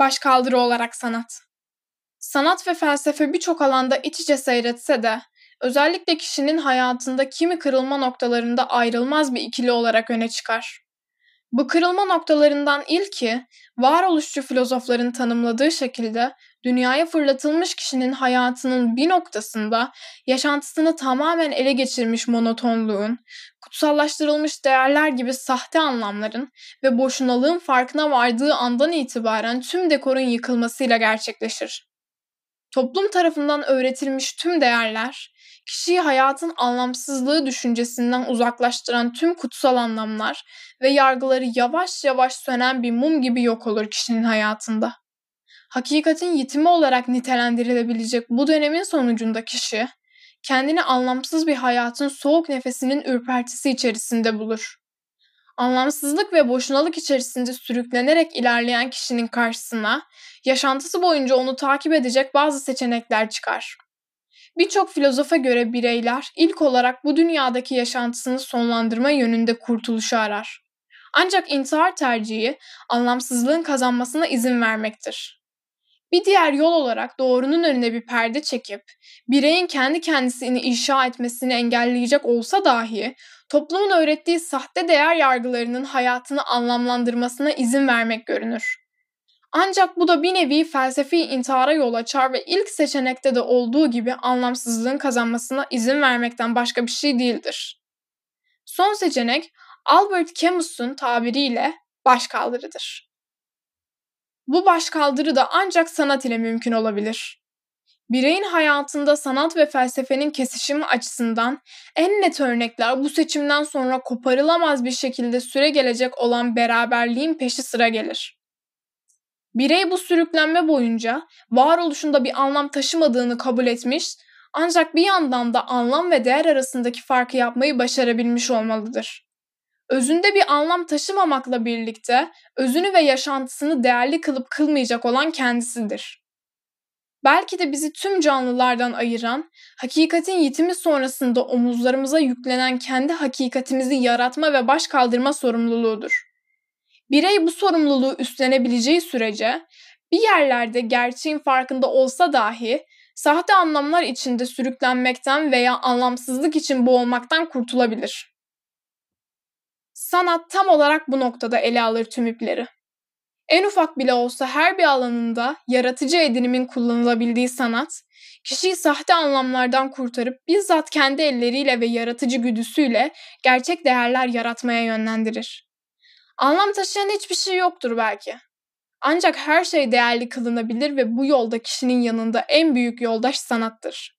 Başkaldırı olarak sanat. Sanat ve felsefe birçok alanda iç içe seyretse de özellikle kişinin hayatında kimi kırılma noktalarında ayrılmaz bir ikili olarak öne çıkar. Bu kırılma noktalarından ilki, varoluşçu filozofların tanımladığı şekilde dünyaya fırlatılmış kişinin hayatının bir noktasında yaşantısını tamamen ele geçirmiş monotonluğun, kutsallaştırılmış değerler gibi sahte anlamların ve boşunalığın farkına vardığı andan itibaren tüm dekorun yıkılmasıyla gerçekleşir. Toplum tarafından öğretilmiş tüm değerler, kişiyi hayatın anlamsızlığı düşüncesinden uzaklaştıran tüm kutsal anlamlar ve yargıları yavaş yavaş sönen bir mum gibi yok olur kişinin hayatında. Hakikatin yitimi olarak nitelendirilebilecek bu dönemin sonucunda kişi, kendini anlamsız bir hayatın soğuk nefesinin ürpertisi içerisinde bulur. Anlamsızlık ve boşunalık içerisinde sürüklenerek ilerleyen kişinin karşısına yaşantısı boyunca onu takip edecek bazı seçenekler çıkar. Birçok filozofa göre bireyler ilk olarak bu dünyadaki yaşantısını sonlandırma yönünde kurtuluşu arar. Ancak intihar tercihi anlamsızlığın kazanmasına izin vermektir. Bir diğer yol olarak doğrunun önüne bir perde çekip bireyin kendi kendisini inşa etmesini engelleyecek olsa dahi toplumun öğrettiği sahte değer yargılarının hayatını anlamlandırmasına izin vermek görünür. Ancak bu da bir nevi felsefi intihara yol açar ve ilk seçenekte de olduğu gibi anlamsızlığın kazanmasına izin vermekten başka bir şey değildir. Son seçenek Albert Camus'un tabiriyle başkaldırıdır. Bu başkaldırı da ancak sanat ile mümkün olabilir. Bireyin hayatında sanat ve felsefenin kesişimi açısından en net örnekler bu seçimden sonra koparılamaz bir şekilde süre gelecek olan beraberliğin peşi sıra gelir. Birey bu sürüklenme boyunca varoluşunda bir anlam taşımadığını kabul etmiş ancak bir yandan da anlam ve değer arasındaki farkı yapmayı başarabilmiş olmalıdır. Özünde bir anlam taşımamakla birlikte özünü ve yaşantısını değerli kılıp kılmayacak olan kendisidir. Belki de bizi tüm canlılardan ayıran, hakikatin yitimi sonrasında omuzlarımıza yüklenen kendi hakikatimizi yaratma ve baş kaldırma sorumluluğudur. Birey bu sorumluluğu üstlenebileceği sürece bir yerlerde gerçeğin farkında olsa dahi sahte anlamlar içinde sürüklenmekten veya anlamsızlık için boğulmaktan kurtulabilir. Sanat tam olarak bu noktada ele alır tüm ipleri. En ufak bile olsa her bir alanında yaratıcı edinimin kullanılabildiği sanat, kişiyi sahte anlamlardan kurtarıp bizzat kendi elleriyle ve yaratıcı güdüsüyle gerçek değerler yaratmaya yönlendirir. Anlam taşıyan hiçbir şey yoktur belki. Ancak her şey değerli kılınabilir ve bu yolda kişinin yanında en büyük yoldaş sanattır.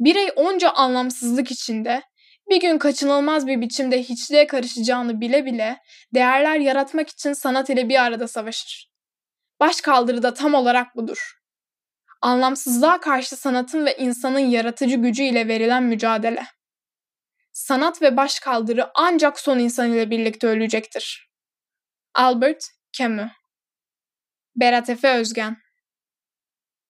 Birey onca anlamsızlık içinde bir gün kaçınılmaz bir biçimde hiçliğe karışacağını bile bile değerler yaratmak için sanat ile bir arada savaşır. Baş kaldırı da tam olarak budur. Anlamsızlığa karşı sanatın ve insanın yaratıcı gücü ile verilen mücadele. Sanat ve baş kaldırı ancak son insan ile birlikte ölecektir. Albert Camus Berat Efe Özgen